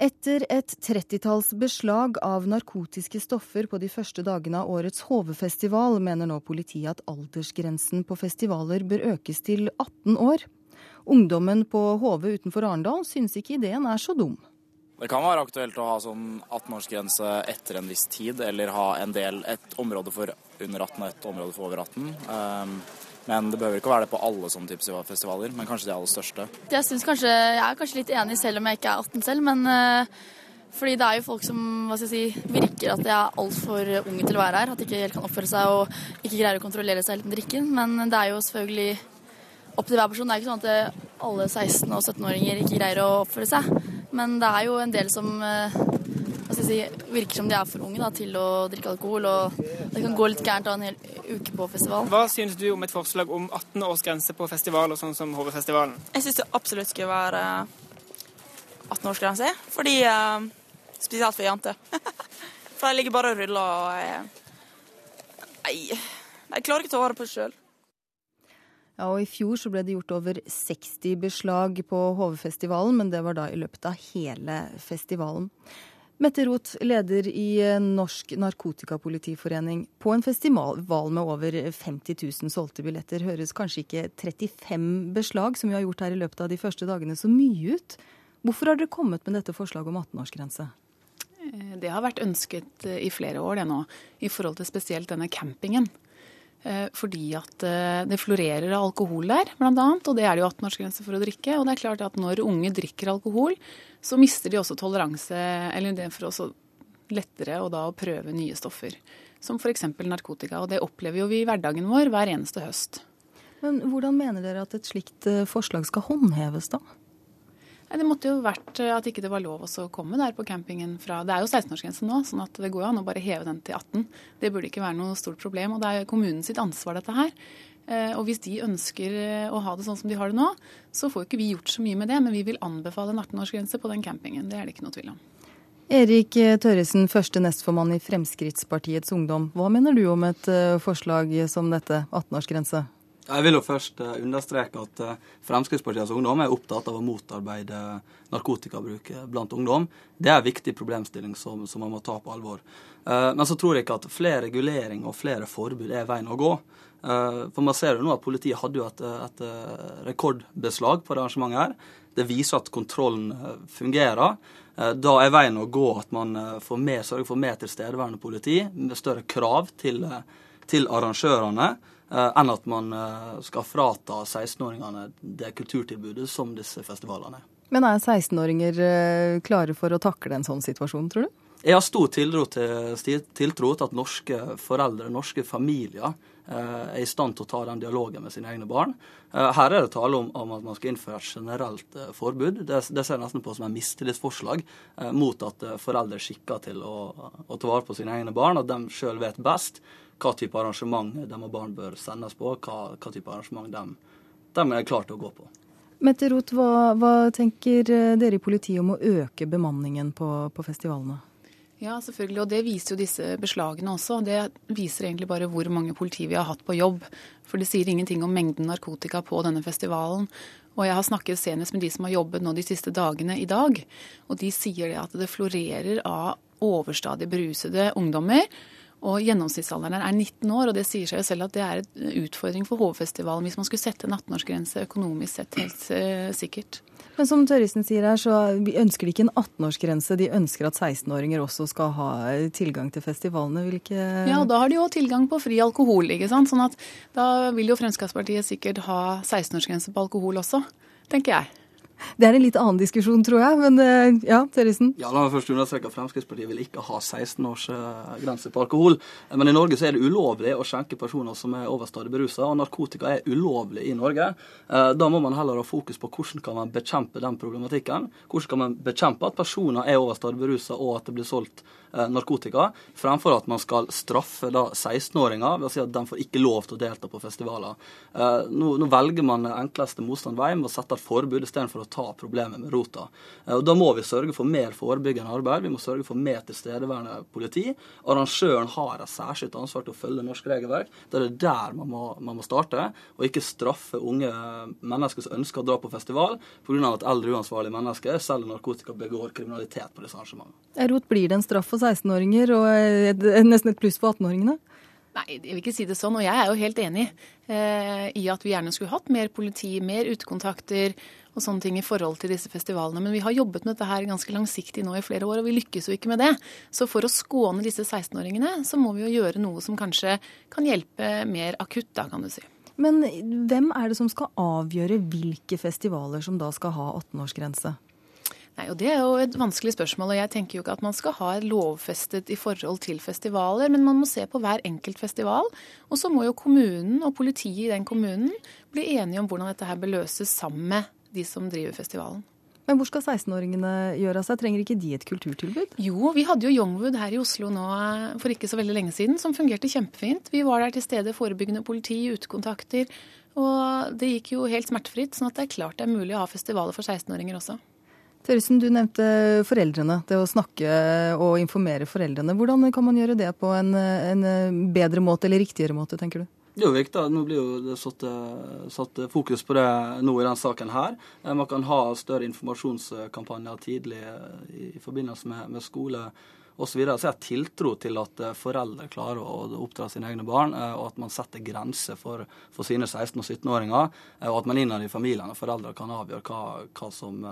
Etter et trettitalls beslag av narkotiske stoffer på de første dagene av årets HV-festival, mener nå politiet at aldersgrensen på festivaler bør økes til 18 år. Ungdommen på HV utenfor Arendal syns ikke ideen er så dum. Det kan være aktuelt å ha sånn 18-årsgrense etter en viss tid, eller ha en del, et område for under 18 og et område for over 18. Um, men det behøver ikke være det på alle sånne typer festivaler, men kanskje de aller største. Jeg, kanskje, jeg er kanskje litt enig selv om jeg ikke er 18 selv, men uh, fordi det er jo folk som hva skal jeg si, virker at de er altfor unge til å være her. At de ikke helt kan oppføre seg og ikke greier å kontrollere seg helt med drikken. Men det er jo selvfølgelig opp til hver person. Det er ikke sånn at alle 16- og 17-åringer ikke greier å oppføre seg. Men det er jo en del som uh, si, virker som de er for unge da, til å drikke alkohol. Og det kan gå litt gærent av en hel uke på festival. Hva syns du om et forslag om 18-årsgrense på festivaler, sånn som HV-festivalen? Jeg syns det absolutt skal være 18-årsgrense. Fordi uh, Spesielt for jenter. for de ligger bare og ruller og uh, Nei, jeg klarer ikke å ta vare på det sjøl. Ja, og I fjor så ble det gjort over 60 beslag på HV-festivalen, men det var da i løpet av hele festivalen. Mette Roth, leder i eh, Norsk Narkotikapolitiforening. På en festival med over 50 000 solgte billetter høres kanskje ikke 35 beslag, som vi har gjort her i løpet av de første dagene, så mye ut. Hvorfor har dere kommet med dette forslaget om 18-årsgrense? Eh, det har vært ønsket eh, i flere år det nå, i forhold til spesielt denne campingen. Fordi at det florerer av alkohol der, bl.a. Og det er det jo 18-årsgrense for å drikke. Og det er klart at når unge drikker alkohol, så mister de også toleranse, eller det for også lettere å da prøve nye stoffer. Som f.eks. narkotika. Og det opplever jo vi i hverdagen vår hver eneste høst. Men hvordan mener dere at et slikt eh, forslag skal håndheves, da? Det måtte jo vært eh, at ikke det var lov å komme der på campingen fra Det er jo 16-årsgrense nå, sånn at det går an å bare heve den til 18. Det burde ikke være noe stort problem. Og det er kommunen sitt ansvar, dette her. Eh, og hvis de ønsker eh, å ha det sånn som de har det nå, så får ikke vi gjort så mye med det. Men vi vil anbefale en 18-årsgrense på den campingen. Det er det ikke noe tvil om. Erik Tørresen, første nestformann i Fremskrittspartiets Ungdom. Hva mener du om et forslag som dette, 18-årsgrense? Jeg vil jo først understreke at Fremskrittspartiets Ungdom er opptatt av å motarbeide narkotikabruk blant ungdom. Det er en viktig problemstilling som, som man må ta på alvor. Men så tror jeg ikke at flere regulering og flere forbud er veien å gå. Eh, for man ser jo nå at Politiet hadde jo et, et eh, rekordbeslag på det arrangementet. her. Det viser at kontrollen eh, fungerer. Da er veien å gå at man får mer, sørger for mer tilstedeværende politi, med større krav til, til arrangørene, enn at man skal frata 16-åringene det kulturtilbudet som disse festivalene er. Men er 16-åringer klare for å takle en sånn situasjon, tror du? Jeg har stor tiltro til, tiltro til at norske foreldre, norske familier, Eh, er i stand til å ta den dialogen med sine egne barn. Eh, her er det tale om, om at man skal innføre et generelt eh, forbud. Det, det ser jeg nesten på som en mistillitsforslag mot at foreldre er skikka til å, å, ta vare på sine egne barn, at de sjøl vet best hva type arrangement de og barn bør sendes på, hva, hva type arrangement de, de er klare til å gå på. Mette Roth, hva, hva, tenker dere i politiet om å øke bemanningen på, på festivalene? Ja, selvfølgelig. Og det viser jo disse beslagene også. Det viser egentlig bare hvor mange politi vi har hatt på jobb. For det sier ingenting om mengden narkotika på denne festivalen. Og jeg har snakket senest med de som har jobbet nå de siste dagene i dag. Og de sier det at det florerer av overstadig berusede ungdommer. Og gjennomsnittsalderen er 19 år, og det sier seg jo selv at det er en utfordring for Hovefestivalen hvis man skulle sette en 18-årsgrense økonomisk sett, helt uh, sikkert. Men som Tørrisen sier her, så ønsker de ikke en 18-årsgrense. De ønsker at 16-åringer også skal ha tilgang til festivalene. Hvilke Ja, da har de jo tilgang på fri alkohol, ikke sant. Sånn at da vil jo Fremskrittspartiet sikkert ha 16-årsgrense på alkohol også, tenker jeg. Det er en litt annen diskusjon, tror jeg. Men eh, ja, Terjesen? Ja, la meg først understreke at Fremskrittspartiet vil ikke ha 16-årsgrense på alkohol. Men i Norge så er det ulovlig å skjenke personer som er overstadig berusa, og narkotika er ulovlig i Norge. Eh, da må man heller ha fokus på hvordan kan man bekjempe den problematikken. Hvordan kan man bekjempe at personer er overstadig berusa, og at det blir solgt Eh, narkotika, fremfor at man skal straffe 16-åringer ved å si at de får ikke lov til å delta på festivaler. Nå, nå velger man enkleste motstand vei med å sette et forbud istedenfor å ta problemet med rota. Eh, og Da må vi sørge for mer forebyggende arbeid, vi må sørge for mer tilstedeværende politi. Arrangøren har et særskilt ansvar til å følge norsk regelverk. Det er der man må, man må starte, og ikke straffe unge mennesker som ønsker å dra på festival pga. at eldre uansvarlige mennesker selger narkotika og begår kriminalitet på disse arrangementene. Rot, blir det en straff for 16-åringer og nesten et pluss for 18-åringene? Nei, jeg vil ikke si det sånn. Og jeg er jo helt enig eh, i at vi gjerne skulle hatt mer politi, mer utekontakter og sånne ting i forhold til disse festivalene. Men vi har jobbet med dette her ganske langsiktig nå i flere år, og vi lykkes jo ikke med det. Så for å skåne disse 16-åringene, så må vi jo gjøre noe som kanskje kan hjelpe mer akutt, da, kan du si. Men hvem er det som skal avgjøre hvilke festivaler som da skal ha 18-årsgrense? Nei, og Det er jo et vanskelig spørsmål. og Jeg tenker jo ikke at man skal ha et lovfestet i forhold til festivaler, men man må se på hver enkelt festival. Og så må jo kommunen og politiet i den kommunen bli enige om hvordan dette her bør løses sammen med de som driver festivalen. Men hvor skal 16-åringene gjøre av seg? Trenger ikke de et kulturtilbud? Jo, vi hadde jo Youngwood her i Oslo nå for ikke så veldig lenge siden, som fungerte kjempefint. Vi var der til stede, forebyggende politi, utekontakter. Og det gikk jo helt smertefritt. sånn at det er klart det er mulig å ha festivaler for 16-åringer også. Tørresen, du nevnte foreldrene. Det å snakke og informere foreldrene. Hvordan kan man gjøre det på en, en bedre måte eller riktigere måte, tenker du? Det er jo viktig. Nå blir jo det satt, satt, fokus på det nå i denne saken her. Man kan ha større informasjonskampanjer tidlig i forbindelse med, med skole osv. Så, så jeg har tiltro til at foreldre klarer å oppdra sine egne barn, og at man setter grenser for, for sine 16- og 17-åringer. Og at man innad i familiene og foreldre kan avgjøre hva, hva som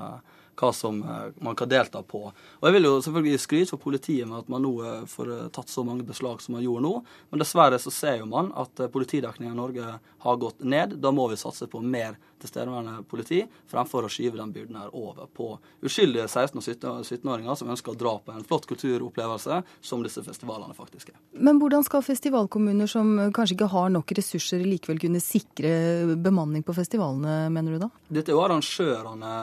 hva som eh, man kan delta på. Og Jeg vil jo selvfølgelig skryte for politiet med at man nå eh, får eh, tatt så mange beslag som man gjorde nå. Men dessverre så ser jo man at politidekningen i Norge har gått ned. Da må vi satse på mer tilstedeværende politi, fremfor å skyve den byrden her over på uskyldige 16- og 17-åringer som ønsker å dra på en flott kulturopplevelse, som disse festivalene faktisk er. Men hvordan skal festivalkommuner som kanskje ikke har nok ressurser, likevel kunne sikre bemanning på festivalene, mener du da? Dette er jo arrangørene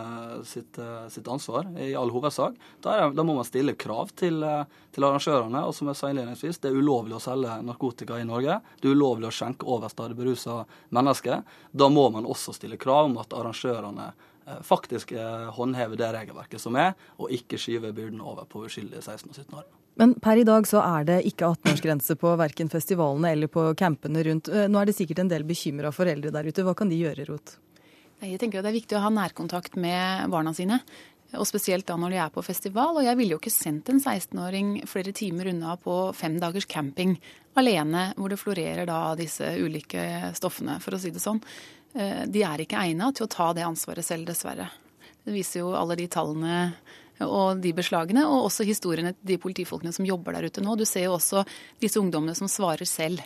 sitt sitt ansvar i all hovedsak. Da, da må man stille krav til, eh, til, arrangørene. Og som jeg sa innledningsvis, det er ulovlig å selge narkotika i Norge. Det er ulovlig å skjenke over stadig berusa mennesker. Da må man også stille krav om at arrangørene eh, faktisk eh, håndhever det regelverket som er, og ikke skyver byrden over på uskyldige 16- og 17-åringer. Men per i dag så er det ikke 18-årsgrense på verken festivalene eller på campene rundt. Nå er det sikkert en del bekymra foreldre der ute. Hva kan de gjøre, Rot? Jeg tenker at Det er viktig å ha nærkontakt med barna sine. Og spesielt da når de er på festival. Og jeg ville jo ikke sendt en 16-åring flere timer unna på fem dagers camping alene, hvor det florerer da disse ulike stoffene, for å si det sånn. Eh, de er ikke egna til å ta det ansvaret selv, dessverre. Det viser jo alle de tallene og de beslagene, og også historiene til de politifolkene som jobber der ute nå. Du ser jo også disse ungdommene som svarer selv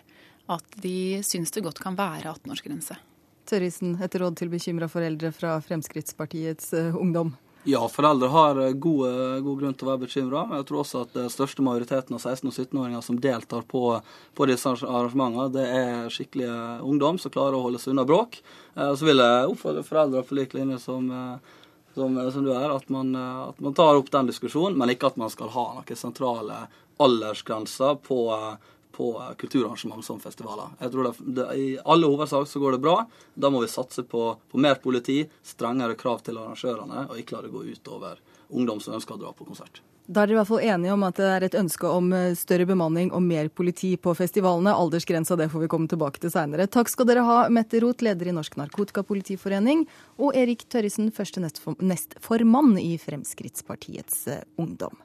at de syns det godt kan være 18-årsgrense. Tørrisen, et råd til bekymra foreldre fra Fremskrittspartiets uh, ungdom? Ja, foreldre har gode, god, god grunn til å være bekymra. Jeg tror også at den eh, største majoriteten av 16- og 17-åringer som deltar på, på, disse arrangementene, det er skikkelige ungdom som klarer å holde seg unna bråk. Så vil jeg oppfordre foreldre på lik linje som, som, som, du er, at man, at man tar opp den diskusjonen, men ikke at man skal ha noen sentrale aldersgrenser på på kulturarrangement som festivaler. Jeg tror det, det, I alle hovedsak så går det bra. Da må vi satse på, på, mer politi, strengere krav til arrangørene, og ikke la det gå ut over ungdom som ønsker å dra på konsert. Da er dere i hvert fall enige om at det er et ønske om eh, større bemanning og mer politi på festivalene. Aldersgrensa det får vi komme tilbake til seinere. Takk skal dere ha, Mette Roth, leder i Norsk Narkotikapolitiforening, og Erik Tørrisen, første nestformann i Fremskrittspartiets eh, Ungdom.